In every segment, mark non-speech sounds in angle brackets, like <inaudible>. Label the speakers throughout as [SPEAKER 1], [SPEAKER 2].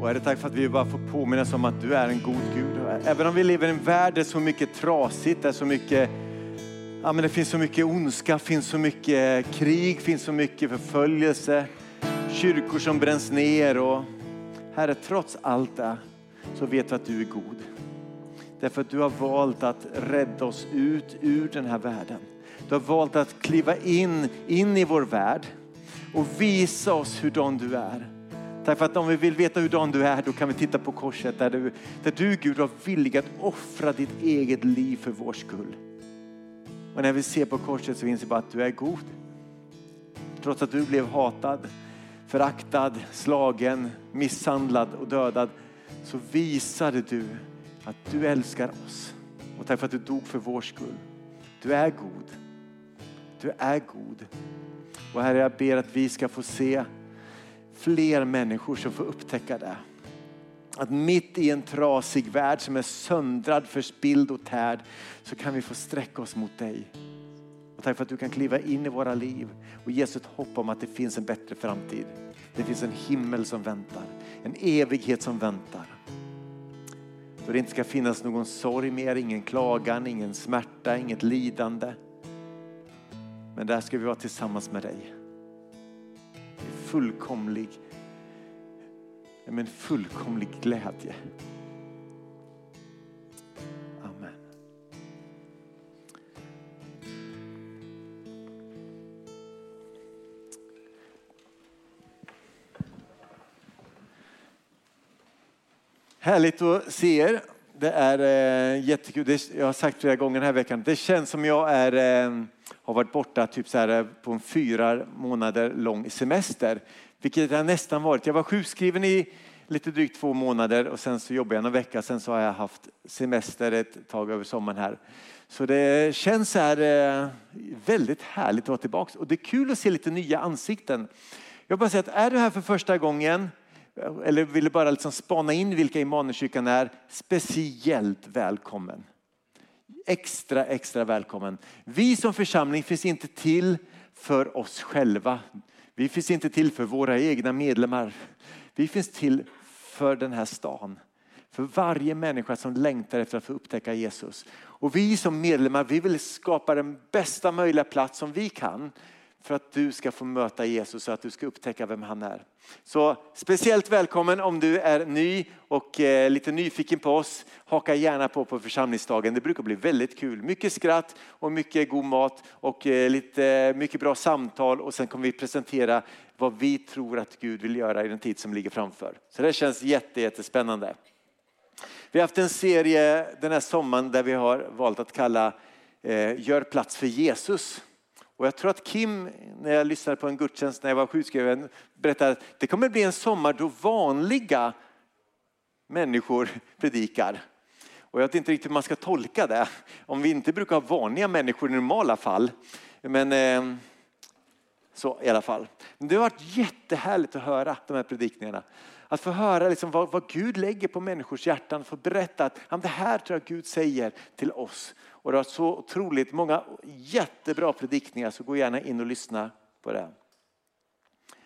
[SPEAKER 1] Och Herre, tack för att vi bara får påminnas om att du är en god Gud. Även om vi lever i en värld där så mycket trasigt, där så mycket Ja, men det finns så mycket ondska, finns så mycket krig, finns så mycket förföljelse, kyrkor som bränns ner. Och Herre, trots allt det så vet vi att du är god. Därför att du har valt att rädda oss ut ur den här världen. Du har valt att kliva in, in i vår värld och visa oss hurdan du är. Därför att om vi vill veta hurdan du är, då kan vi titta på korset där du, där du Gud var villig att offra ditt eget liv för vår skull. Och när vi ser på korset så inser vi bara att du är god. Trots att du blev hatad, föraktad, slagen, misshandlad och dödad så visade du att du älskar oss. Och tack för att du dog för vår skull. Du är god. Du är god. Och Herre, jag ber att vi ska få se fler människor som får upptäcka det. Att mitt i en trasig värld som är söndrad, förspild och tärd så kan vi få sträcka oss mot dig. Och tack för att du kan kliva in i våra liv och ge oss ett hopp om att det finns en bättre framtid. Det finns en himmel som väntar, en evighet som väntar. Då det inte ska finnas någon sorg mer, ingen klagan, ingen smärta, inget lidande. Men där ska vi vara tillsammans med dig. Fullkomlig med en fullkomlig glädje. Amen. Härligt att se er. Det är eh, jättekul. Det, jag har sagt flera gånger den här veckan. Det känns som jag är, eh, har varit borta typ så här, eh, på en fyra månader lång semester. Vilket jag nästan varit. Jag var sjukskriven i lite drygt två månader och sen så jobbade jag någon vecka. Sen så har jag haft semester ett tag över sommaren här. Så det känns här eh, väldigt härligt att vara tillbaka. Och det är kul att se lite nya ansikten. Jag bara säga att är du här för första gången eh, eller vill du bara liksom spana in vilka Immanuelskyrkan är, speciellt välkommen. Extra, extra välkommen. Vi som församling finns inte till för oss själva. Vi finns inte till för våra egna medlemmar. Vi finns till för den här stan. För varje människa som längtar efter att få upptäcka Jesus. Och vi som medlemmar vi vill skapa den bästa möjliga plats som vi kan för att du ska få möta Jesus och att du ska upptäcka vem han är. Så speciellt välkommen om du är ny och eh, lite nyfiken på oss. Haka gärna på på församlingsdagen. Det brukar bli väldigt kul. Mycket skratt och mycket god mat och eh, lite, eh, mycket bra samtal och sen kommer vi presentera vad vi tror att Gud vill göra i den tid som ligger framför. Så det känns jätte, jättespännande. Vi har haft en serie den här sommaren där vi har valt att kalla eh, Gör plats för Jesus. Och jag tror att Kim, när jag lyssnade på en gudstjänst när jag var sjukskriven, berättade att det kommer bli en sommar då vanliga människor <laughs> predikar. Och jag vet inte riktigt hur man ska tolka det. Om vi inte brukar ha vanliga människor i normala fall. Men eh, så i alla fall. Det har varit jättehärligt att höra de här predikningarna. Att få höra liksom vad, vad Gud lägger på människors hjärtan. Få berätta att det här tror jag Gud säger till oss. Och det har så otroligt många jättebra predikningar så gå gärna in och lyssna på det.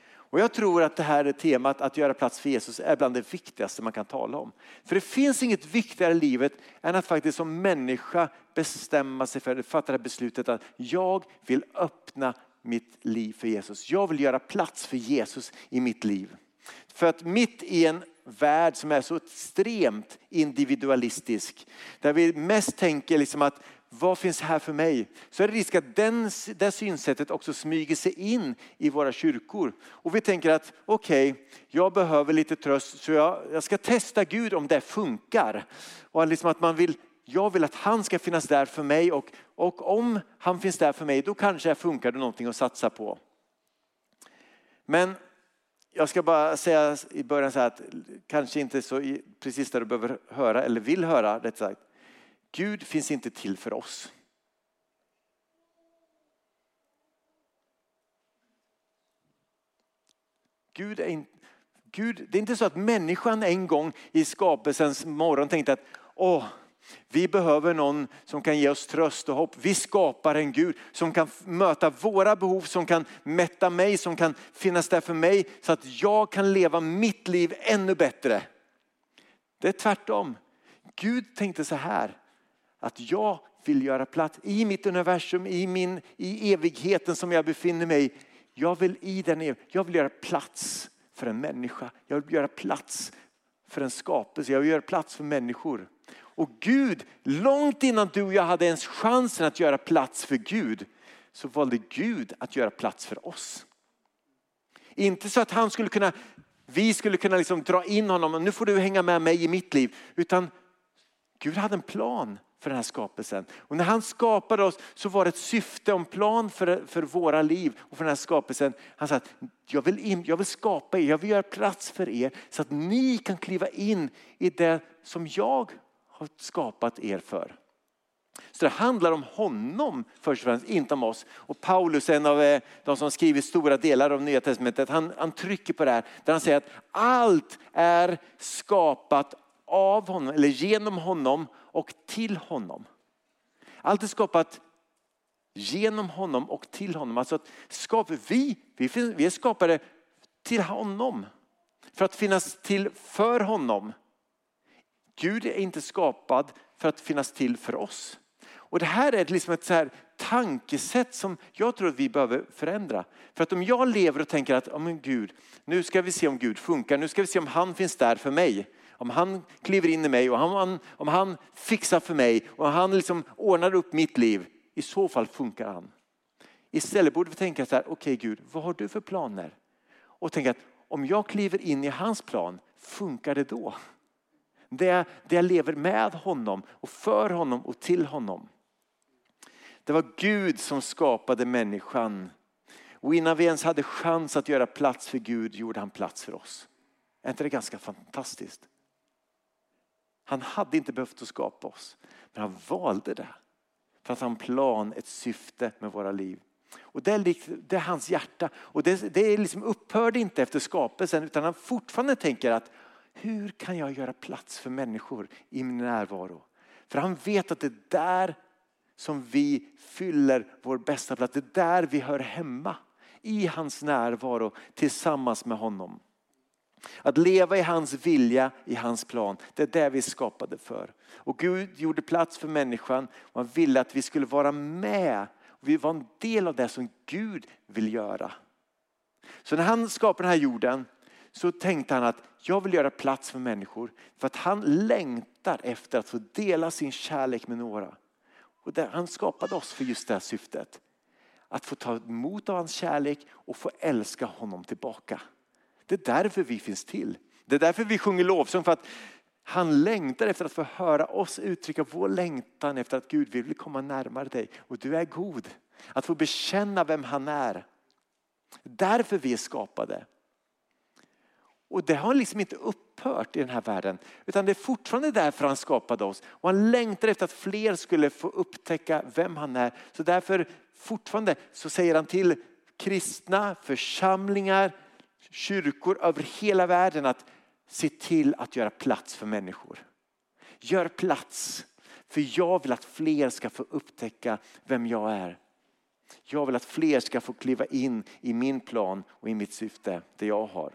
[SPEAKER 1] Och jag tror att det här temat att göra plats för Jesus är bland det viktigaste man kan tala om. För det finns inget viktigare i livet än att faktiskt som människa bestämma sig för, att fatta det beslutet att jag vill öppna mitt liv för Jesus. Jag vill göra plats för Jesus i mitt liv. För att mitt i en värld som är så extremt individualistisk, där vi mest tänker liksom att vad finns här för mig? Så är det risk att den, det synsättet också smyger sig in i våra kyrkor. Och vi tänker att okej, okay, jag behöver lite tröst så jag, jag, ska testa Gud om det funkar. Och liksom att man vill, jag vill att han ska finnas där för mig och, och om han finns där för mig då kanske det funkar det någonting att satsa på. Men jag ska bara säga i början så att kanske inte så precis där du behöver höra eller vill höra rätt sagt. Gud finns inte till för oss. Gud är, in, Gud, det är inte så att människan en gång i skapelsens morgon tänkte att åh, vi behöver någon som kan ge oss tröst och hopp. Vi skapar en Gud som kan möta våra behov, som kan mätta mig, som kan finnas där för mig så att jag kan leva mitt liv ännu bättre. Det är tvärtom. Gud tänkte så här, att jag vill göra plats i mitt universum, i, min, i evigheten som jag befinner mig Jag vill i den jag vill göra plats för en människa. Jag vill göra plats för en skapelse. Jag vill göra plats för människor. Och Gud, långt innan du och jag hade ens chansen att göra plats för Gud, så valde Gud att göra plats för oss. Inte så att han skulle kunna, vi skulle kunna liksom dra in honom, och nu får du hänga med mig i mitt liv. Utan Gud hade en plan för den här skapelsen. Och när han skapade oss så var det ett syfte och en plan för, för våra liv och för den här skapelsen. Han sa att jag vill, in, jag vill skapa er, jag vill göra plats för er så att ni kan kliva in i det som jag har skapat er för. Så det handlar om honom först och främst, inte om oss. Och Paulus, en av eh, de som skrivit stora delar av Nya Testamentet, han, han trycker på det här. Där han säger att allt är skapat av honom, eller genom honom och till honom. Allt är skapat genom honom och till honom. Alltså att skap, vi, vi är skapade till honom. För att finnas till för honom. Gud är inte skapad för att finnas till för oss. Och det här är liksom ett så här tankesätt som jag tror att vi behöver förändra. För att om jag lever och tänker att, oh men Gud, nu ska vi se om Gud funkar, nu ska vi se om han finns där för mig. Om han kliver in i mig och han, om han fixar för mig och han liksom ordnar upp mitt liv, i så fall funkar han. Istället borde vi tänka så här, okej okay, Gud, vad har du för planer? Och tänka att om jag kliver in i hans plan, funkar det då? Det, där jag lever med honom och för honom och till honom. Det var Gud som skapade människan. Och innan vi ens hade chans att göra plats för Gud gjorde han plats för oss. Är inte det ganska fantastiskt? Han hade inte behövt att skapa oss, men han valde det. För att han har en plan, ett syfte med våra liv. Och det är, det är hans hjärta. Och det, det är liksom upphörde inte efter skapelsen utan han fortfarande tänker att hur kan jag göra plats för människor i min närvaro? För han vet att det är där som vi fyller vår bästa plats. Det är där vi hör hemma. I hans närvaro tillsammans med honom. Att leva i hans vilja, i hans plan. Det är det vi är skapade för. Och Gud gjorde plats för människan och han ville att vi skulle vara med. Vi var en del av det som Gud vill göra. Så när han skapade den här jorden så tänkte han att jag vill göra plats för människor. För att han längtar efter att få dela sin kärlek med några. Och där, han skapade oss för just det här syftet. Att få ta emot av hans kärlek och få älska honom tillbaka. Det är därför vi finns till. Det är därför vi sjunger lovsång. För att han längtar efter att få höra oss uttrycka vår längtan efter att Gud vill komma närmare dig. Och du är god. Att få bekänna vem han är. Därför vi är skapade. Och det har liksom inte upphört i den här världen. Utan det är fortfarande därför han skapade oss. Och han längtar efter att fler skulle få upptäcka vem han är. Så därför fortfarande så säger han till kristna, församlingar, kyrkor över hela världen att se till att göra plats för människor. Gör plats. För jag vill att fler ska få upptäcka vem jag är. Jag vill att fler ska få kliva in i min plan och i mitt syfte, det jag har.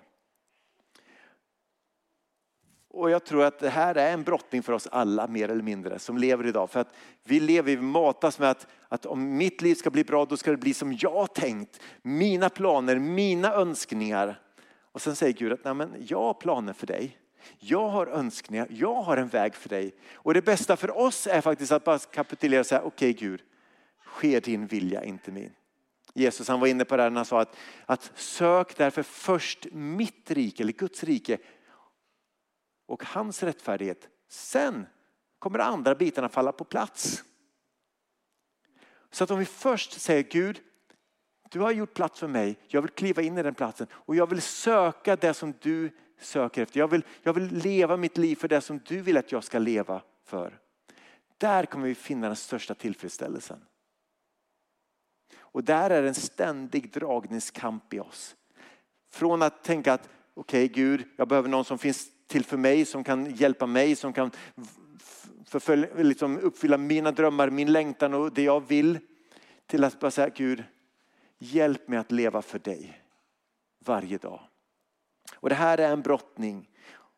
[SPEAKER 1] Och jag tror att det här är en brottning för oss alla mer eller mindre som lever idag. För att vi lever, vi matas med att, att om mitt liv ska bli bra då ska det bli som jag har tänkt. Mina planer, mina önskningar. Och sen säger Gud att Nej, men jag har planer för dig. Jag har önskningar, jag har en väg för dig. Och det bästa för oss är faktiskt att bara kapitulera och säga okej okay, Gud, sker din vilja, inte min. Jesus han var inne på det här när han sa att, att sök därför först mitt rike, eller Guds rike och hans rättfärdighet. Sen kommer de andra bitarna falla på plats. Så att om vi först säger Gud, du har gjort plats för mig, jag vill kliva in i den platsen och jag vill söka det som du söker efter. Jag vill, jag vill leva mitt liv för det som du vill att jag ska leva för. Där kommer vi finna den största tillfredsställelsen. Och där är en ständig dragningskamp i oss. Från att tänka att okej okay, Gud, jag behöver någon som finns till för mig, som kan hjälpa mig, som kan förfölja, liksom uppfylla mina drömmar, min längtan och det jag vill. Till att bara säga Gud, hjälp mig att leva för dig varje dag. Och det här är en brottning.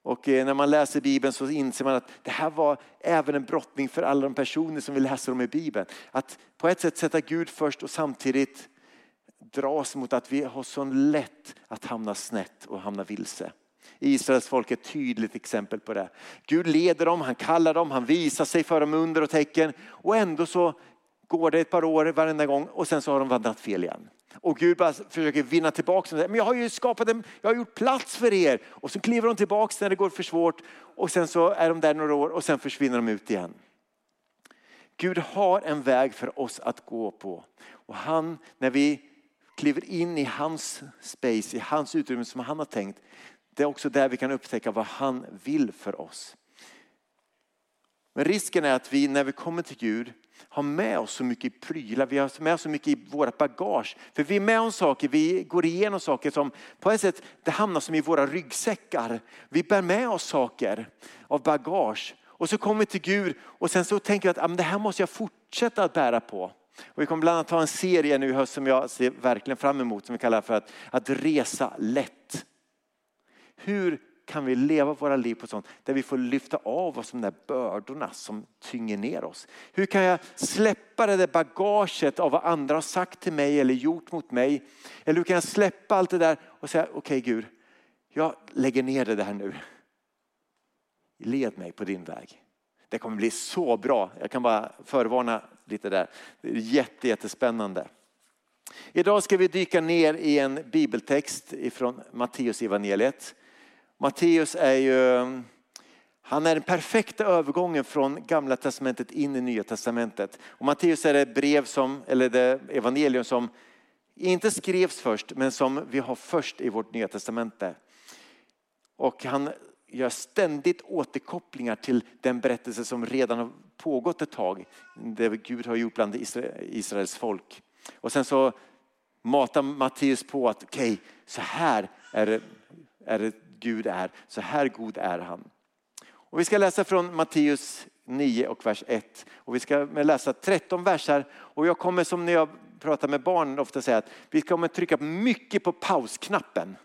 [SPEAKER 1] Och eh, när man läser Bibeln så inser man att det här var även en brottning för alla de personer som vi läser om i Bibeln. Att på ett sätt sätta Gud först och samtidigt dras mot att vi har så lätt att hamna snett och hamna vilse. Israels folk är ett tydligt exempel på det. Gud leder dem, han kallar dem, han visar sig för dem under och tecken och ändå så går det ett par år varenda gång och sen så har de vandrat fel igen. Och Gud bara försöker vinna tillbaka dem. Men jag har ju skapat en, jag har gjort plats för er. Och så kliver de tillbaka när det går för svårt. Och sen så är de där några år och sen försvinner de ut igen. Gud har en väg för oss att gå på. Och han, när vi kliver in i hans space, i hans utrymme som han har tänkt. Det är också där vi kan upptäcka vad han vill för oss. Men risken är att vi när vi kommer till Gud har med oss så mycket prylar, vi har med oss så mycket i vårt bagage. För vi är med om saker, vi går igenom saker som på ett sätt det hamnar som i våra ryggsäckar. Vi bär med oss saker av bagage. Och så kommer vi till Gud och sen så tänker vi att ah, det här måste jag fortsätta att bära på. Och vi kommer bland annat ha en serie nu i höst som jag ser verkligen fram emot som vi kallar för att, att resa lätt. Hur kan vi leva våra liv på sånt där vi får lyfta av oss de där bördorna som tynger ner oss? Hur kan jag släppa det där bagaget av vad andra har sagt till mig eller gjort mot mig? Eller hur kan jag släppa allt det där och säga okej okay, Gud, jag lägger ner det där nu. Led mig på din väg. Det kommer bli så bra. Jag kan bara förvarna lite där. Det är jätte, jättespännande. Idag ska vi dyka ner i en bibeltext ifrån Matteus evangeliet. Matteus är ju, han är den perfekta övergången från gamla testamentet in i nya testamentet. Och Matteus är det brev som, eller det evangelium som inte skrevs först men som vi har först i vårt nya testamente. Och han gör ständigt återkopplingar till den berättelse som redan har pågått ett tag. Det Gud har gjort bland Israels folk. Och sen så matar Matteus på att okej, okay, så här är det, är det Gud är. Så här god är han. Och vi ska läsa från Matteus 9 och vers 1. Och vi ska läsa 13 versar. Och jag kommer som när jag pratar med barn ofta säga att vi kommer trycka mycket på pausknappen.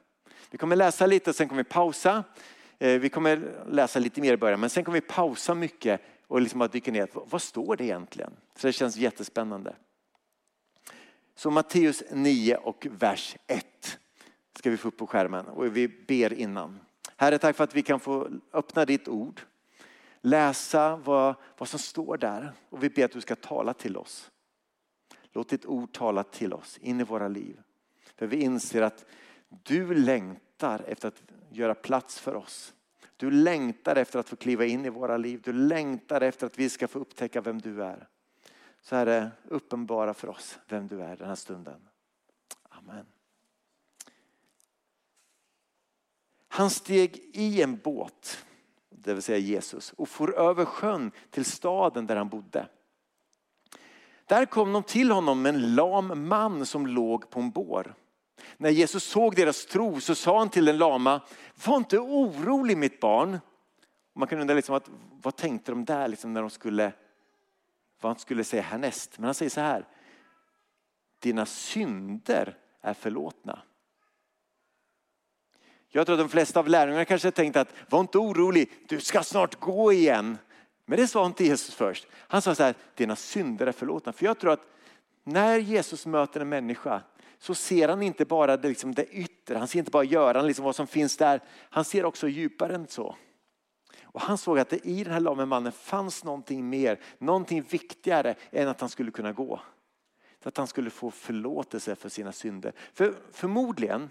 [SPEAKER 1] Vi kommer läsa lite och sen kommer vi pausa. Eh, vi kommer läsa lite mer i början men sen kommer vi pausa mycket och liksom bara dyka ner. Vad står det egentligen? Så det känns jättespännande. Så Matteus 9 och vers 1 ska vi få upp på skärmen och vi ber innan. Herre, tack för att vi kan få öppna ditt ord, läsa vad, vad som står där och vi ber att du ska tala till oss. Låt ditt ord tala till oss in i våra liv. För vi inser att du längtar efter att göra plats för oss. Du längtar efter att få kliva in i våra liv. Du längtar efter att vi ska få upptäcka vem du är. Så är det uppenbara för oss vem du är den här stunden. Amen. Han steg i en båt, det vill säga Jesus, och for över sjön till staden där han bodde. Där kom de till honom med en lam man som låg på en bår. När Jesus såg deras tro så sa han till den lama, var inte orolig mitt barn. Man kan undra liksom att, vad tänkte de där liksom när de skulle, vad han skulle säga härnäst. Men han säger så här, dina synder är förlåtna. Jag tror att de flesta av lärjungarna kanske tänkte att var inte orolig, du ska snart gå igen. Men det sa inte Jesus först. Han sa så här, dina synder är förlåtna. För jag tror att när Jesus möter en människa så ser han inte bara det, liksom det yttre, han ser inte bara göran, liksom vad som finns där. Han ser också djupare än så. Och han såg att det i den här lame mannen fanns någonting mer, någonting viktigare än att han skulle kunna gå. Så att han skulle få förlåtelse för sina synder. För förmodligen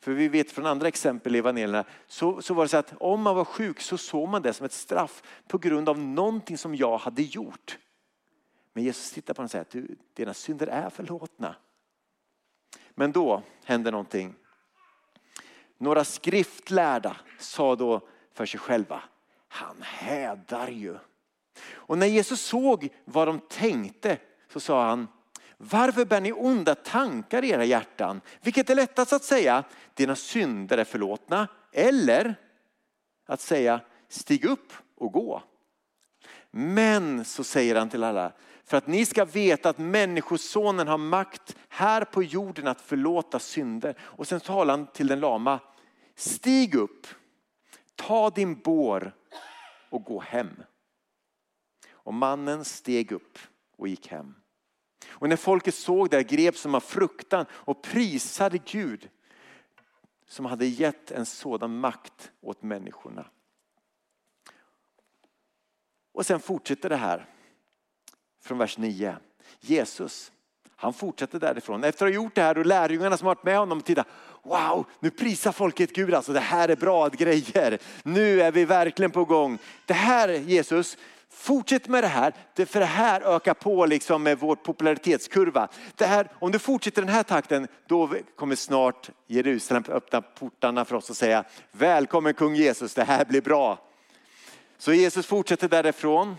[SPEAKER 1] för vi vet från andra exempel i evangelierna så, så var det så att om man var sjuk så såg man det som ett straff på grund av någonting som jag hade gjort. Men Jesus tittar på honom och säger att du, dina synder är förlåtna. Men då hände någonting. Några skriftlärda sa då för sig själva, han hädar ju. Och när Jesus såg vad de tänkte så sa han, varför bär ni onda tankar i era hjärtan? Vilket är lättast att säga, dina synder är förlåtna. Eller att säga, stig upp och gå. Men så säger han till alla, för att ni ska veta att människosonen har makt här på jorden att förlåta synder. Och sen talar han till den lama, stig upp, ta din bår och gå hem. Och mannen steg upp och gick hem. Och när folket såg det greps de av fruktan och prisade Gud som hade gett en sådan makt åt människorna. Och sen fortsätter det här från vers 9. Jesus, han fortsätter därifrån. Efter att ha gjort det här och lärjungarna som varit med honom tittar, wow, nu prisar folket Gud alltså, det här är bra grejer. Nu är vi verkligen på gång. Det här Jesus, Fortsätt med det här, för det här ökar på liksom med vår popularitetskurva. Det här, om du fortsätter den här takten, då kommer snart Jerusalem öppna portarna för oss och säga, välkommen kung Jesus, det här blir bra. Så Jesus fortsätter därifrån.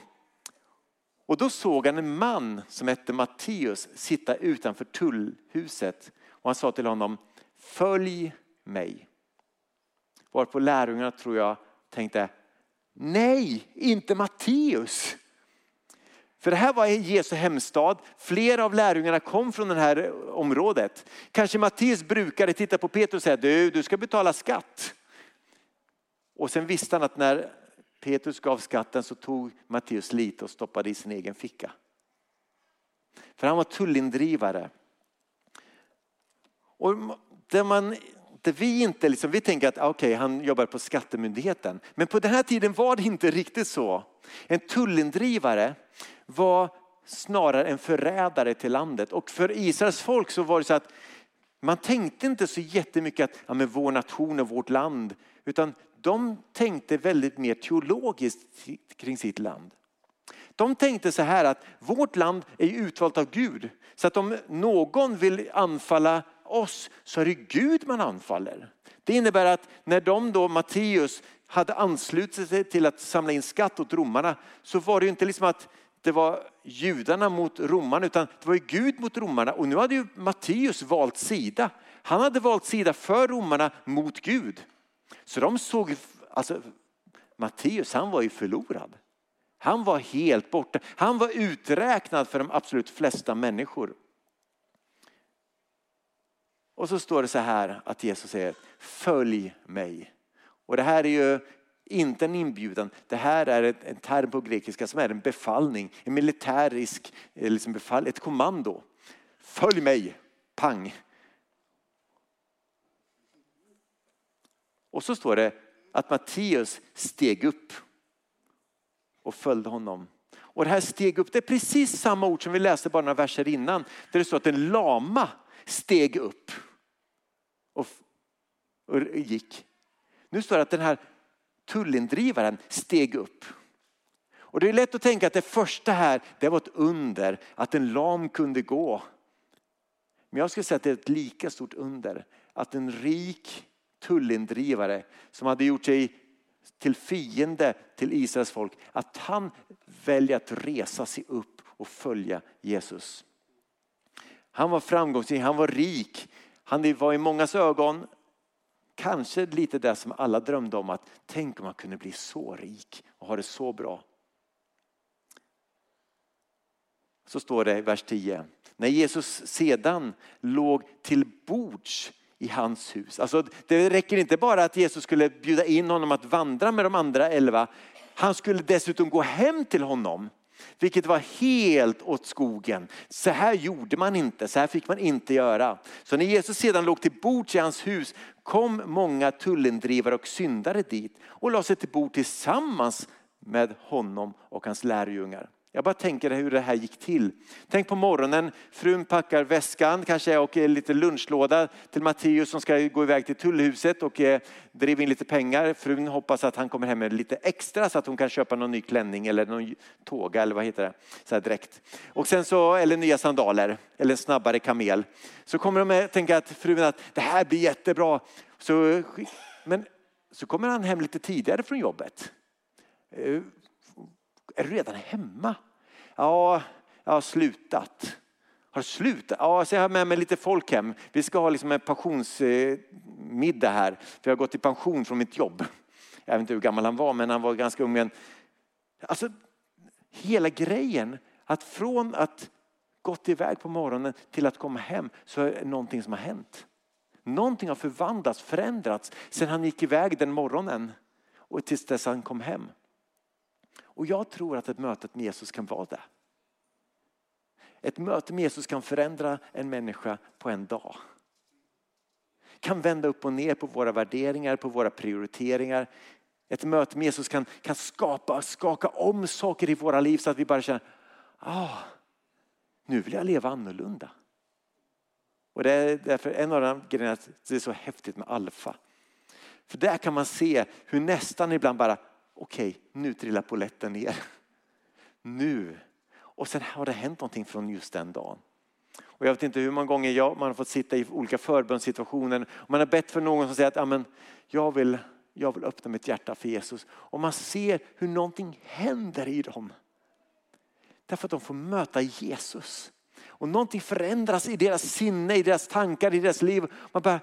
[SPEAKER 1] Och då såg han en man som hette Matteus sitta utanför tullhuset. Och han sa till honom, följ mig. Varpå lärjungarna tror jag tänkte, Nej, inte Matteus. För det här var Jesu hemstad. Flera av lärjungarna kom från det här området. Kanske Matteus brukade titta på Petrus och säga, du, du ska betala skatt. Och sen visste han att när Petrus gav skatten så tog Matteus lite och stoppade i sin egen ficka. För han var tullindrivare. Och det man det vi inte liksom, vi tänker att okay, han jobbar på skattemyndigheten. Men på den här tiden var det inte riktigt så. En tullindrivare var snarare en förrädare till landet. Och för Israels folk så var det så att man tänkte inte så jättemycket att ja, men vår nation och vårt land. Utan de tänkte väldigt mer teologiskt kring sitt land. De tänkte så här att vårt land är utvalt av Gud. Så att om någon vill anfalla oss så är det Gud man anfaller. Det innebär att när de då, Matteus, hade anslutit sig till att samla in skatt åt romarna så var det ju inte liksom att det var judarna mot romarna utan det var ju Gud mot romarna och nu hade ju Matteus valt sida. Han hade valt sida för romarna mot Gud. Så de såg, alltså Matteus han var ju förlorad. Han var helt borta. Han var uträknad för de absolut flesta människor. Och så står det så här att Jesus säger följ mig. Och det här är ju inte en inbjudan. Det här är en term på grekiska som är en befallning, en militärisk eh, liksom befall, ett kommando. Följ mig, pang. Och så står det att Matteus steg upp och följde honom. Och det här steg upp, det är precis samma ord som vi läste bara några verser innan. Där det står att en lama steg upp och, och gick. Nu står det att den här tullindrivaren steg upp. Och det är lätt att tänka att det första här, det var ett under, att en lam kunde gå. Men jag skulle säga att det är ett lika stort under att en rik tullindrivare som hade gjort sig till fiende till Israels folk, att han väljer att resa sig upp och följa Jesus. Han var framgångsrik, han var rik, han var i mångas ögon kanske lite det som alla drömde om att tänk om man kunde bli så rik och ha det så bra. Så står det i vers 10. När Jesus sedan låg till bords i hans hus. Alltså, det räcker inte bara att Jesus skulle bjuda in honom att vandra med de andra elva. Han skulle dessutom gå hem till honom. Vilket var helt åt skogen. Så här gjorde man inte, så här fick man inte göra. Så när Jesus sedan låg till bords i hans hus kom många tullindrivare och syndare dit och lade sig till bord tillsammans med honom och hans lärjungar. Jag bara tänker hur det här gick till. Tänk på morgonen, frun packar väskan kanske och lite lunchlåda till Matteus som ska gå iväg till tullhuset och eh, driva in lite pengar. Frun hoppas att han kommer hem med lite extra så att hon kan köpa någon ny klänning eller någon tåga eller vad heter det, så här direkt. Och sen så, eller nya sandaler eller en snabbare kamel. Så kommer de tänka att frun att det här blir jättebra. Så, men så kommer han hem lite tidigare från jobbet eh, är du redan hemma? Ja, jag har slutat. Har du slutat? Ja, så jag har med mig lite folk hem. Vi ska ha liksom en pensionsmiddag här. För jag har gått i pension från mitt jobb. Jag vet inte hur gammal han var, men han var ganska ung. Alltså, hela grejen att från att gått iväg på morgonen till att komma hem så är det någonting som har hänt. Någonting har förvandlats, förändrats sedan han gick iväg den morgonen och tills dess han kom hem. Och jag tror att ett möte med Jesus kan vara det. Ett möte med Jesus kan förändra en människa på en dag. Kan vända upp och ner på våra värderingar, på våra prioriteringar. Ett möte med Jesus kan, kan skapa, skaka om saker i våra liv så att vi bara känner, ah, nu vill jag leva annorlunda. Och det är därför en av de grejerna det är så häftigt med alfa. För där kan man se hur nästan ibland bara, okej okay, nu trillar poletten ner. Nu. Och sen har det hänt någonting från just den dagen. Och jag vet inte hur många gånger jag, man har fått sitta i olika förbönssituationer. Man har bett för någon som säger att Amen, jag, vill, jag vill öppna mitt hjärta för Jesus. Och man ser hur någonting händer i dem. Därför att de får möta Jesus. Och någonting förändras i deras sinne, i deras tankar, i deras liv. Man bara,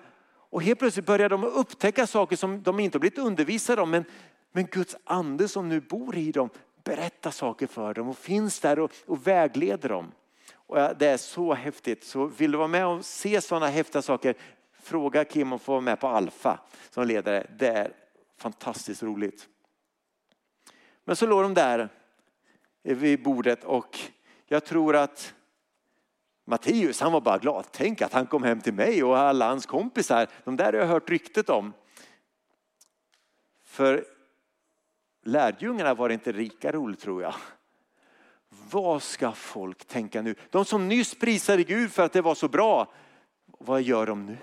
[SPEAKER 1] och helt plötsligt börjar de upptäcka saker som de inte har blivit undervisade om. Men, men Guds ande som nu bor i dem berättar saker för dem och finns där och, och vägleder dem. Och det är så häftigt. Så vill du vara med och se sådana häftiga saker, fråga Kim om få vara med på Alfa som ledare. Det är fantastiskt roligt. Men så låg de där vid bordet och jag tror att Matteus han var bara glad. Tänk att han kom hem till mig och alla hans kompisar. De där har jag hört ryktet om. För lärjungarna var det inte rika roll tror jag. Vad ska folk tänka nu? De som nyss prisade Gud för att det var så bra. Vad gör de nu?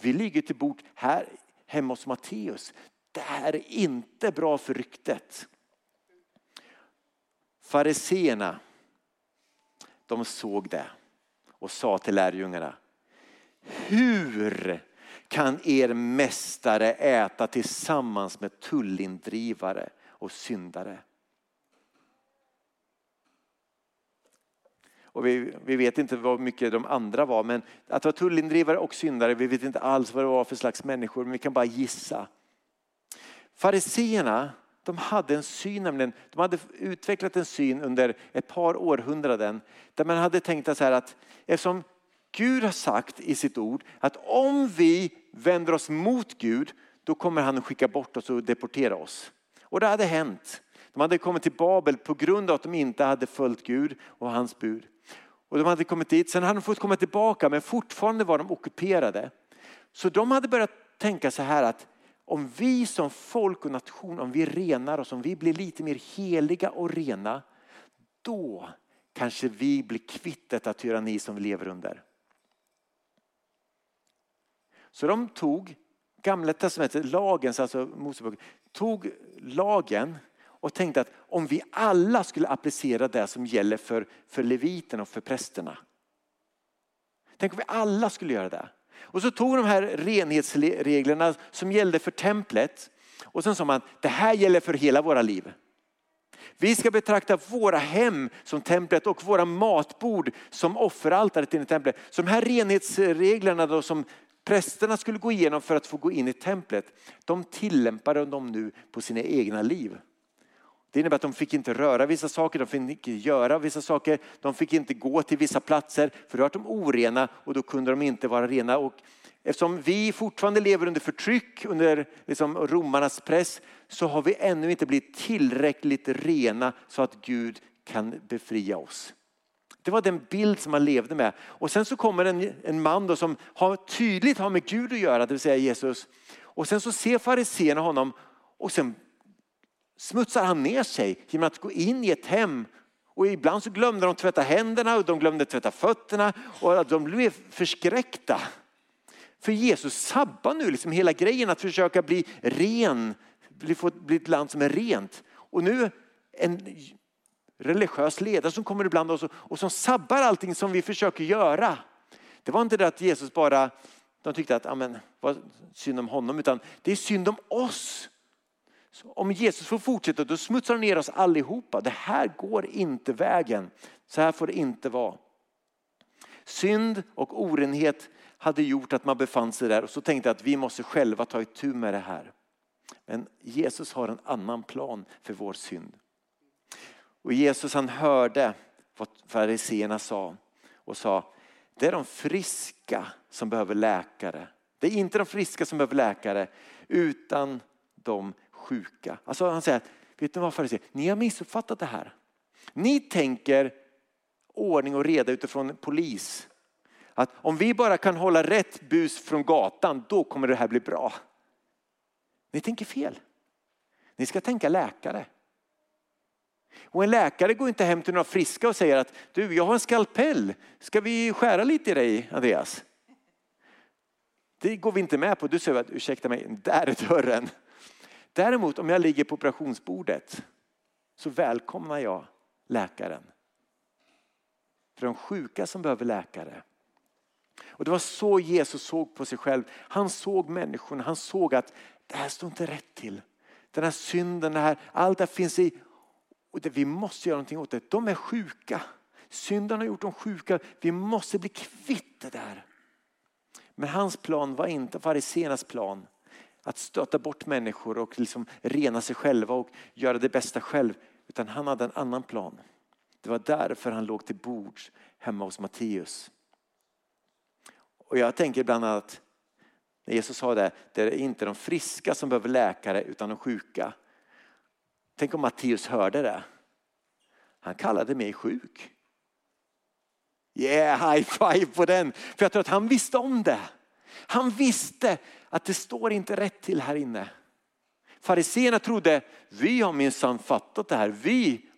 [SPEAKER 1] Vi ligger till bord här hemma hos Matteus. Det här är inte bra för ryktet. Fariseerna, de såg det och sa till lärjungarna. Hur kan er mästare äta tillsammans med tullindrivare och syndare? Och vi, vi, vet inte vad mycket de andra var, men att vara tullindrivare och syndare, vi vet inte alls vad det var för slags människor, men vi kan bara gissa. Fariseerna, de hade en syn, nämligen, de hade utvecklat en syn under ett par århundraden där man hade tänkt så här att eftersom Gud har sagt i sitt ord att om vi vänder oss mot Gud då kommer han att skicka bort oss och deportera oss. Och det hade hänt. De hade kommit till Babel på grund av att de inte hade följt Gud och hans bud. Och de hade kommit dit, sen hade de fått komma tillbaka men fortfarande var de ockuperade. Så de hade börjat tänka så här att om vi som folk och nation, om vi renar oss, om vi blir lite mer heliga och rena, då kanske vi blir kvitt detta tyranni som vi lever under. Så de tog gamla testamentet, lagens, alltså Moseboken, tog lagen och tänkte att om vi alla skulle applicera det som gäller för, för leviten och för prästerna. Tänk om vi alla skulle göra det. Och så tog de här renhetsreglerna som gällde för templet och sen sa man det här gäller för hela våra liv. Vi ska betrakta våra hem som templet och våra matbord som offeraltaret i templet. Så de här renhetsreglerna då som prästerna skulle gå igenom för att få gå in i templet, de tillämpade de nu på sina egna liv. Det innebär att de fick inte röra vissa saker, de fick inte göra vissa saker, de fick inte gå till vissa platser för då var de orena och då kunde de inte vara rena. Och eftersom vi fortfarande lever under förtryck, under liksom romarnas press, så har vi ännu inte blivit tillräckligt rena så att Gud kan befria oss. Det var den bild som man levde med. Och sen så kommer en, en man då som har, tydligt har med Gud att göra, det vill säga Jesus. Och sen så ser fariséerna honom och sen smutsar han ner sig genom att gå in i ett hem. Och ibland så glömde de tvätta händerna och de glömde tvätta fötterna och de blev förskräckta. För Jesus sabbar nu liksom hela grejen att försöka bli ren, bli, bli ett land som är rent. Och nu en religiös ledare som kommer ibland och, och som sabbar allting som vi försöker göra. Det var inte det att Jesus bara, de tyckte att amen, var synd om honom, utan det är synd om oss. Så om Jesus får fortsätta då smutsar han ner oss allihopa. Det här går inte vägen. Så här får det inte vara. Synd och orenhet hade gjort att man befann sig där och så tänkte jag att vi måste själva ta itu med det här. Men Jesus har en annan plan för vår synd. Och Jesus han hörde vad fariseerna sa och sa, det är de friska som behöver läkare. Det är inte de friska som behöver läkare utan de sjuka. Alltså han säger, vet ni vad fariséer, ni har missuppfattat det här. Ni tänker ordning och reda utifrån polis. Att om vi bara kan hålla rätt bus från gatan, då kommer det här bli bra. Ni tänker fel. Ni ska tänka läkare. Och en läkare går inte hem till några friska och säger att du, jag har en skalpell. Ska vi skära lite i dig, Andreas? Det går vi inte med på. Du säger att ursäkta mig, där är dörren. Däremot om jag ligger på operationsbordet så välkomnar jag läkaren. För de sjuka som behöver läkare. Och det var så Jesus såg på sig själv. Han såg människorna, han såg att det här står inte rätt till. Den här synden, det här, allt det finns i och det, vi måste göra någonting åt det. De är sjuka. Synden har gjort dem sjuka. Vi måste bli kvitt det där. Men hans plan var inte fariséernas plan. Att stöta bort människor och liksom rena sig själva och göra det bästa själv. Utan han hade en annan plan. Det var därför han låg till bords hemma hos Matteus. Och jag tänker bland annat, när Jesus sa det, det är inte de friska som behöver läkare utan de sjuka. Tänk om Matteus hörde det. Han kallade mig sjuk. Yeah, <laughs> high five på den. För jag tror att han visste om det. Han visste att det står inte rätt till här inne. Fariséerna trodde, vi har minsann fattat det här. Vi,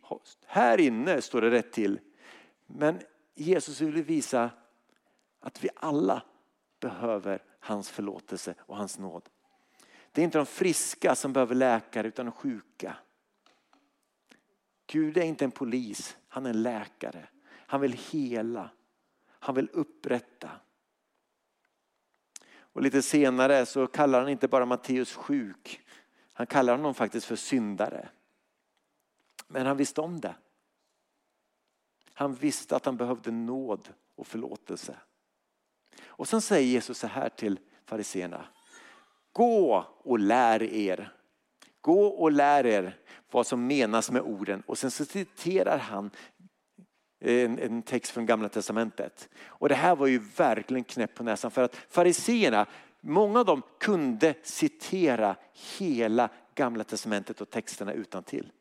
[SPEAKER 1] här inne står det rätt till. Men Jesus ville visa att vi alla behöver hans förlåtelse och hans nåd. Det är inte de friska som behöver läkare utan de sjuka. Gud är inte en polis, han är en läkare. Han vill hela, han vill upprätta. Och lite senare så kallar han inte bara Matteus sjuk, han kallar honom faktiskt för syndare. Men han visste om det. Han visste att han behövde nåd och förlåtelse. Och sen säger Jesus så här till fariseerna. Gå och lär er. Gå och lär er vad som menas med orden. Och sen så citerar han eh, en, en, text från gamla testamentet. Och det här var ju verkligen knäpp på näsan för att fariseerna, många av dem kunde citera hela gamla testamentet och texterna utan till.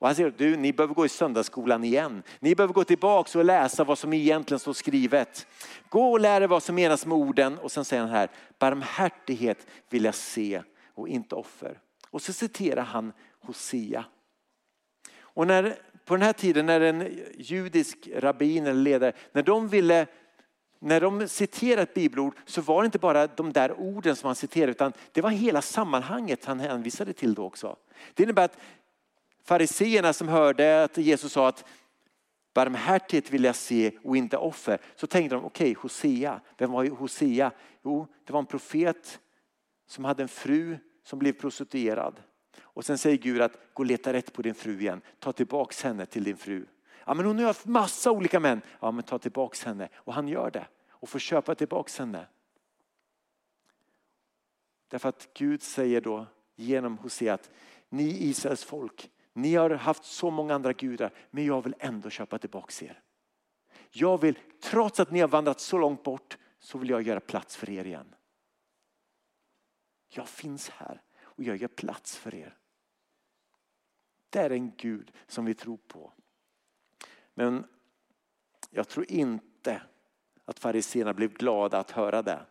[SPEAKER 1] Och han säger, du, ni behöver gå i söndagsskolan igen. Ni behöver gå tillbaka och läsa vad som egentligen står skrivet. Gå och lär er vad som menas med orden. Och sen säger han här, barmhärtighet vill jag se och inte offer. Och så citerar han Hosea. Och när, på den här tiden när en judisk rabbin eller ledare, när de ville när de citerade ett bibelord så var det inte bara de där orden som han citerade utan det var hela sammanhanget han hänvisade till då också. Det innebär att fariseerna som hörde att Jesus sa att barmhärtighet vill jag se och inte offer. Så tänkte de, okej okay, Hosea, vem var Hosea? Jo, det var en profet som hade en fru som blev prostituerad. Och sen säger Gud att gå och leta rätt på din fru igen. Ta tillbaks henne till din fru. Ja men hon har haft massa olika män. Ja men ta tillbaks henne. Och han gör det. Och får köpa tillbaks henne. Därför att Gud säger då genom Hosea att ni Israels folk, ni har haft så många andra gudar men jag vill ändå köpa tillbaks er. Jag vill, trots att ni har vandrat så långt bort, så vill jag göra plats för er igen. Jag finns här och jag gör plats för er. Det är en Gud som vi tror på. Men jag tror inte att fariséerna blev glada att höra det.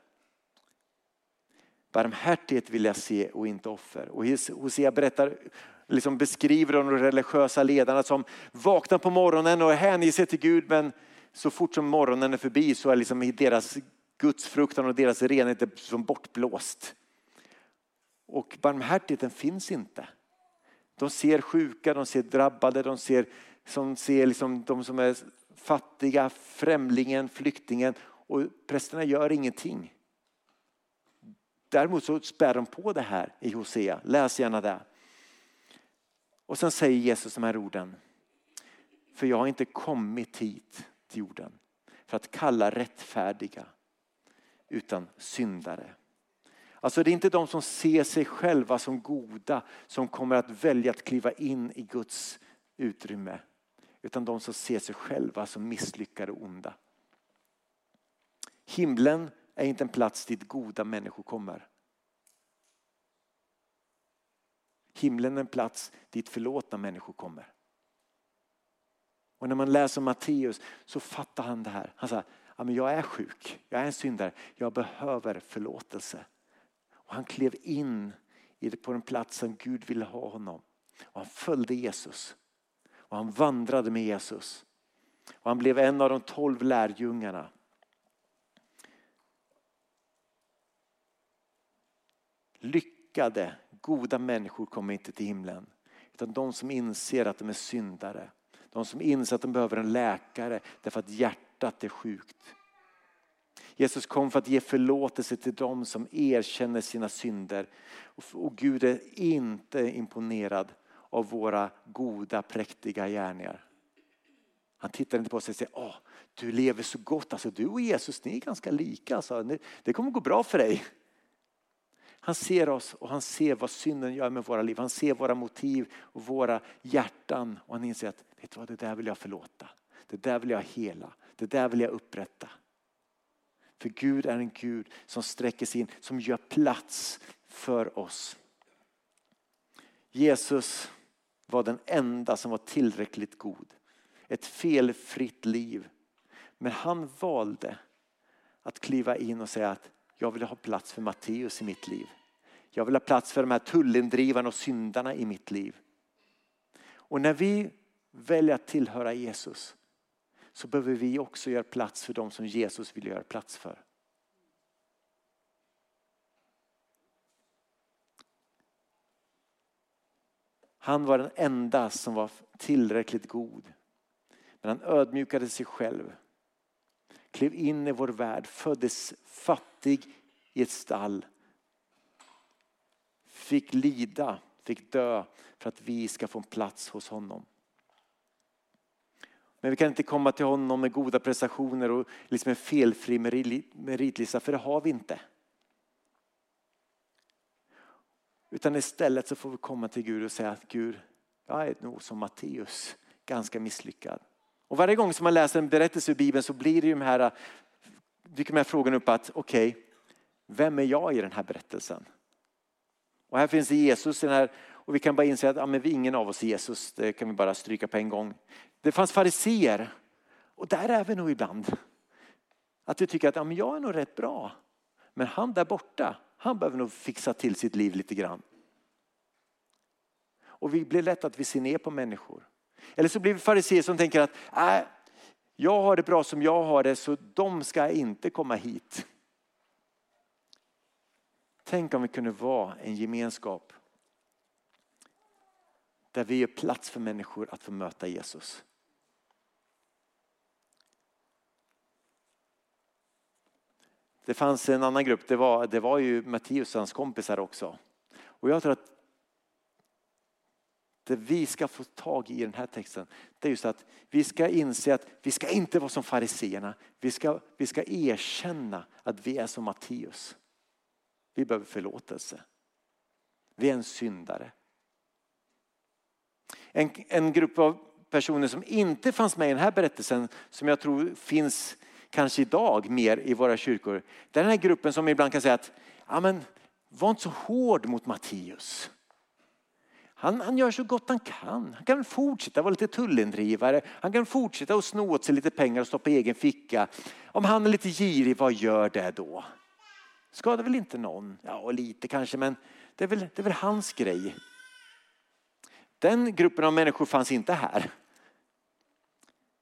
[SPEAKER 1] Barmhärtighet vill jag se och inte offer. Och Hosea berättar, liksom beskriver de religiösa ledarna som vaknar på morgonen och hänger sig till Gud men så fort som morgonen är förbi så är liksom deras gudsfruktan och deras renhet som bortblåst. Och barmhärtigheten finns inte. De ser sjuka, de ser drabbade, de ser, som ser liksom de som är fattiga, främlingen, flyktingen och prästerna gör ingenting. Däremot så spär de på det här i Hosea. Läs gärna det. Och sen säger Jesus de här orden. För jag har inte kommit hit till jorden för att kalla rättfärdiga utan syndare. Alltså det är inte de som ser sig själva som goda som kommer att välja att kliva in i Guds utrymme. Utan de som ser sig själva som misslyckade och onda. Himlen är inte en plats dit goda människor kommer. Himlen är en plats dit förlåtna människor kommer. Och när man läser Matteus så fattar han det här. Han säger, ja, men jag är sjuk, jag är en syndare, jag behöver förlåtelse. Och han klev in på den platsen Gud ville ha honom. Och han följde Jesus. Och han vandrade med Jesus. Och han blev en av de tolv lärjungarna. Lyckade, goda människor kommer inte till himlen. Utan de som inser att de är syndare. De som inser att de behöver en läkare därför att hjärtat är sjukt. Jesus kom för att ge förlåtelse till dem som erkänner sina synder. Och Gud är inte imponerad av våra goda präktiga gärningar. Han tittar inte på oss och säger, Åh, du lever så gott, alltså, du och Jesus ni är ganska lika, alltså. det kommer gå bra för dig. Han ser oss och han ser vad synden gör med våra liv. Han ser våra motiv och våra hjärtan och han inser att vet du vad, det där vill jag förlåta. Det där vill jag hela. Det där vill jag upprätta. För Gud är en Gud som sträcker sig in, som gör plats för oss. Jesus var den enda som var tillräckligt god. Ett felfritt liv. Men han valde att kliva in och säga att jag vill ha plats för Matteus i mitt liv. Jag vill ha plats för de här tullindrivarna och syndarna i mitt liv. Och när vi väljer att tillhöra Jesus så behöver vi också göra plats för dem som Jesus vill göra plats för. Han var den enda som var tillräckligt god. Men han ödmjukade sig själv. Klev in i vår värld, föddes fattig i ett stall. Fick lida, fick dö för att vi ska få en plats hos honom. Men vi kan inte komma till honom med goda prestationer och liksom en felfri meritlista, för det har vi inte. Utan istället så får vi komma till Gud och säga att Gud, jag är nog som Matteus, ganska misslyckad. Och varje gång som man läser en berättelse ur Bibeln så blir det ju de här, dyker de här frågorna upp att okej, okay, vem är jag i den här berättelsen? Och här finns det Jesus i den här, och vi kan bara inse att ja, men vi ingen av oss är Jesus, det kan vi bara stryka på en gång. Det fanns fariseer och där är vi nog ibland. Att vi tycker att ja, men jag är nog rätt bra. Men han där borta, han behöver nog fixa till sitt liv lite grann. Och vi blir lätt att vi ser ner på människor. Eller så blir vi fariséer som tänker att äh, jag har det bra som jag har det så de ska inte komma hit. Tänk om vi kunde vara en gemenskap där vi ger plats för människor att få möta Jesus. Det fanns en annan grupp, det var, det var ju Matteus och hans kompisar också. Och jag tror att det vi ska få tag i i den här texten, det är just att vi ska inse att vi ska inte vara som fariseerna. Vi ska, vi ska erkänna att vi är som Matteus. Vi behöver förlåtelse. Vi är en syndare. En, en grupp av personer som inte fanns med i den här berättelsen, som jag tror finns kanske idag mer i våra kyrkor. Det är den här gruppen som ibland kan säga att, ja men var inte så hård mot Matteus. Han, han gör så gott han kan. Han kan fortsätta vara lite tullindrivare. Han kan fortsätta att sno åt sig lite pengar och stoppa i egen ficka. Om han är lite girig, vad gör det då? Skadar väl inte någon? Ja, lite kanske, men det är väl, det är väl hans grej. Den gruppen av människor fanns inte här.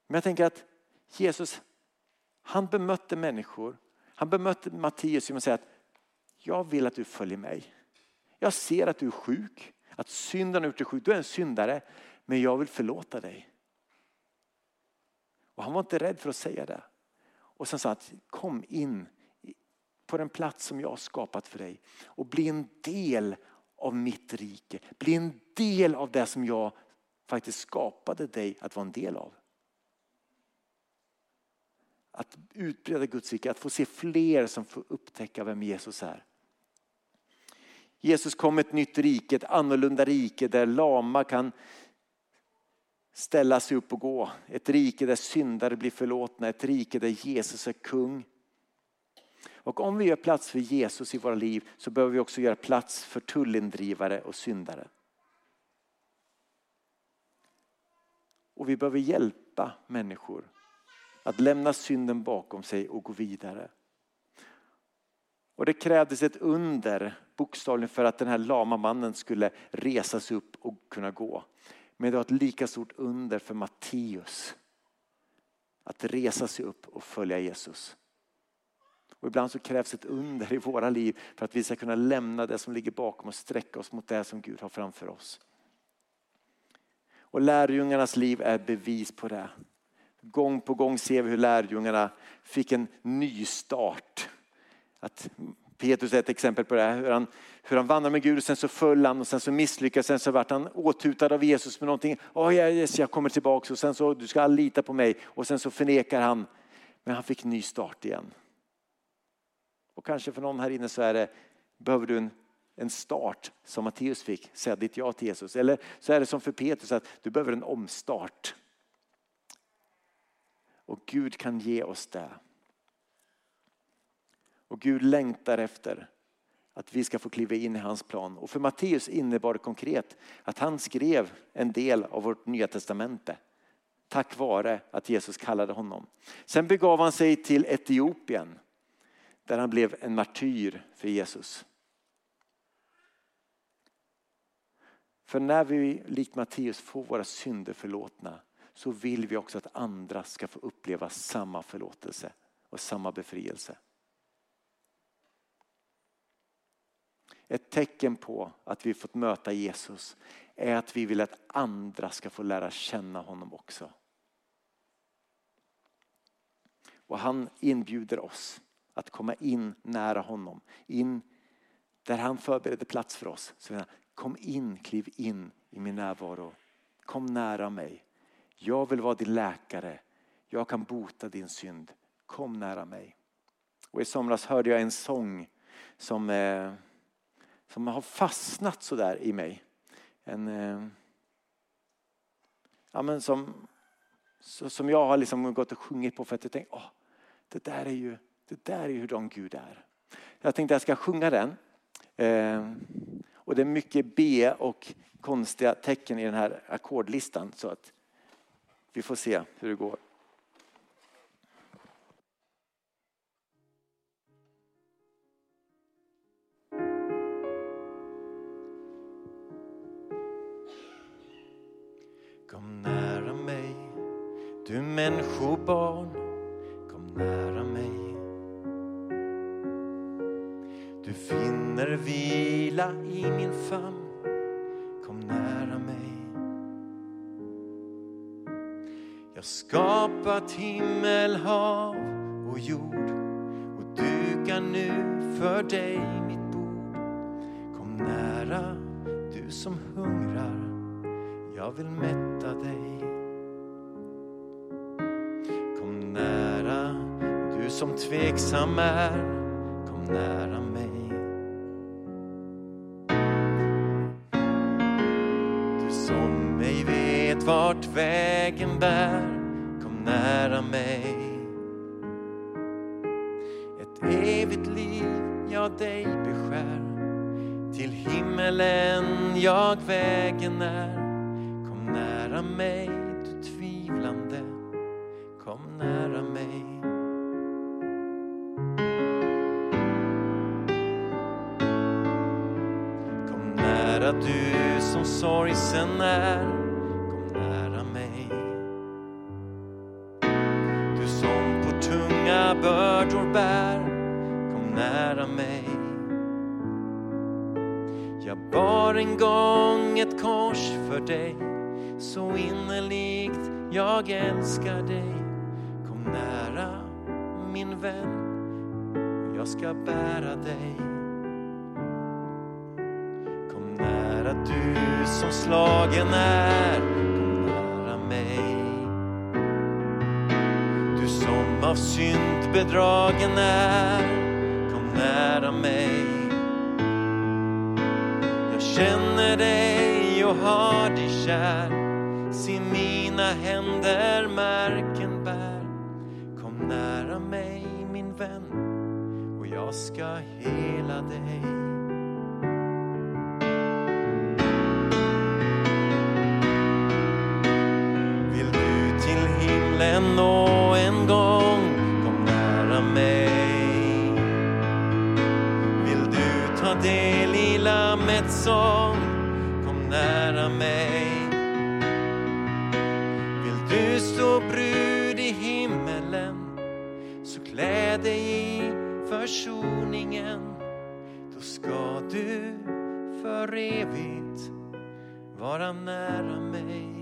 [SPEAKER 1] Men jag tänker att Jesus, han bemötte människor. Han bemötte Matteus genom att säga att jag vill att du följer mig. Jag ser att du är sjuk, att synden har gjort dig sjuk. Du är en syndare, men jag vill förlåta dig. Och han var inte rädd för att säga det. Och sen sa att kom in på den plats som jag har skapat för dig och bli en del av mitt rike. Bli en del av det som jag faktiskt skapade dig att vara en del av. Att utbreda Guds rike, att få se fler som får upptäcka vem Jesus är. Jesus kom med ett nytt rike, ett annorlunda rike där lama kan ställa sig upp och gå. Ett rike där syndare blir förlåtna, ett rike där Jesus är kung. Och om vi gör plats för Jesus i våra liv så behöver vi också göra plats för tullindrivare och syndare. Och vi behöver hjälpa människor att lämna synden bakom sig och gå vidare. Och det krävdes ett under bokstavligen för att den här lama mannen skulle resa sig upp och kunna gå. Men det var ett lika stort under för Matteus att resa sig upp och följa Jesus. Och ibland så krävs ett under i våra liv för att vi ska kunna lämna det som ligger bakom och sträcka oss mot det som Gud har framför oss. Och lärjungarnas liv är bevis på det. Gång på gång ser vi hur lärjungarna fick en ny start. Att Petrus är ett exempel på det, här, hur han, hur han vandrade med Gud och sen så föll han och sen så misslyckades sen så vart han åthutad av Jesus med någonting. Oh, yes, jag kommer tillbaka och sen så du ska lita på mig och sen så förnekar han. Men han fick ny start igen. Och kanske för någon här inne så är det, behöver du en, en start som Matteus fick, säga ditt ja till Jesus. Eller så är det som för Petrus att du behöver en omstart. Och Gud kan ge oss det. Och Gud längtar efter att vi ska få kliva in i hans plan. Och för Matteus innebar det konkret att han skrev en del av vårt nya testamente. Tack vare att Jesus kallade honom. Sen begav han sig till Etiopien där han blev en martyr för Jesus. För när vi likt Matteus får våra synder förlåtna så vill vi också att andra ska få uppleva samma förlåtelse och samma befrielse. Ett tecken på att vi fått möta Jesus är att vi vill att andra ska få lära känna honom också. Och han inbjuder oss att komma in nära honom. In där han förbereder plats för oss. Så kom in, kliv in i min närvaro. Kom nära mig. Jag vill vara din läkare. Jag kan bota din synd. Kom nära mig. Och I somras hörde jag en sång som, eh, som har fastnat så där i mig. En, eh, ja, men som, som jag har liksom gått och sjungit på för att jag tänkte, åh, det där är ju det där är hur de Gud är. Jag tänkte jag ska sjunga den. Ehm, och det är mycket B och konstiga tecken i den här ackordlistan så att vi får se hur det går. Kom nära mig, du människobarn, vila i min famn. Kom nära mig. Jag skapat himmel, hav och jord och dukar nu för dig mitt bord. Kom nära, du som hungrar. Jag vill mätta dig. Kom nära, du som tveksam är. Kom nära mig. Vart vägen bär, kom nära mig. Ett evigt liv jag dig beskär, till himmelen jag vägen är. Kom nära mig, du tvivlande, kom nära mig. Kom nära du som sorgsen är bördor bär, kom nära mig. Jag bar en gång ett kors för dig, så innerligt jag älskar dig. Kom nära min vän, jag ska bära dig. Kom nära du som slagen är av synd bedragen är, kom nära mig. Jag känner dig och har dig kär, Se mina händer märken bär. Kom nära mig min vän och jag ska hela dig. Lammets sång, kom nära mig. Vill du stå brud i himmelen, så klä dig i försoningen. Då ska du för evigt vara nära mig.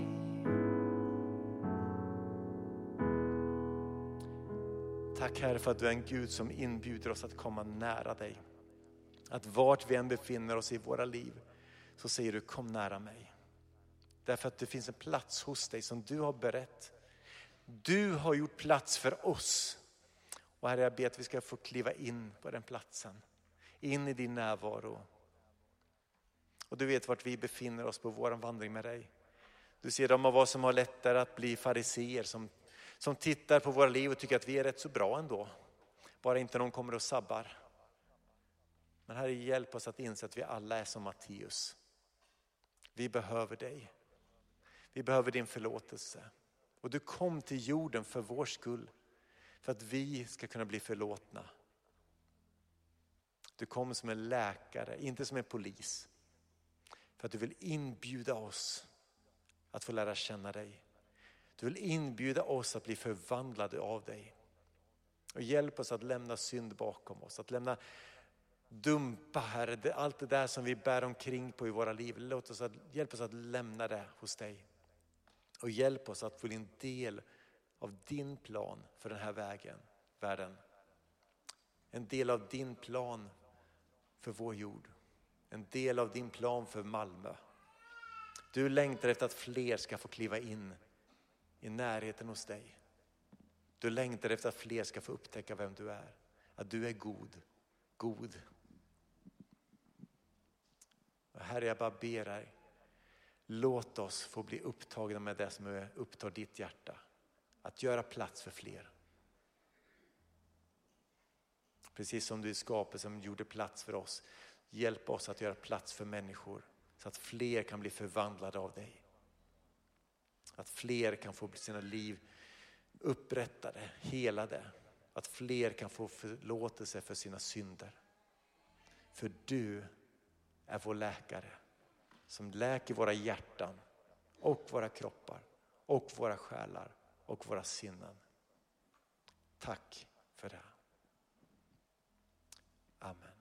[SPEAKER 1] Tack Herre för att du är en Gud som inbjuder oss att komma nära dig. Att vart vi än befinner oss i våra liv så säger du kom nära mig. Därför att det finns en plats hos dig som du har berett. Du har gjort plats för oss. Och Herre jag ber att vi ska få kliva in på den platsen. In i din närvaro. Och du vet vart vi befinner oss på vår vandring med dig. Du ser de av oss som har lättare att bli fariseer som som tittar på våra liv och tycker att vi är rätt så bra ändå. Bara inte någon kommer och sabbar. Men Herre, hjälp oss att inse att vi alla är som Matteus. Vi behöver dig. Vi behöver din förlåtelse. Och du kom till jorden för vår skull. För att vi ska kunna bli förlåtna. Du kom som en läkare, inte som en polis. För att du vill inbjuda oss att få lära känna dig. Du vill inbjuda oss att bli förvandlade av dig. Och hjälp oss att lämna synd bakom oss, att lämna dumpa Herre, allt det där som vi bär omkring på i våra liv. Låt oss att, hjälp oss att lämna det hos dig. Och hjälp oss att få en del av din plan för den här vägen, världen. En del av din plan för vår jord. En del av din plan för Malmö. Du längtar efter att fler ska få kliva in i närheten hos dig. Du längtar efter att fler ska få upptäcka vem du är. Att du är god, god. Herre, jag bara ber dig, låt oss få bli upptagna med det som upptar ditt hjärta. Att göra plats för fler. Precis som du i skapelsen gjorde plats för oss. Hjälp oss att göra plats för människor så att fler kan bli förvandlade av dig. Att fler kan få sina liv upprättade, helade. Att fler kan få förlåtelse för sina synder. För du är vår läkare som läker våra hjärtan och våra kroppar och våra själar och våra sinnen. Tack för det. Amen.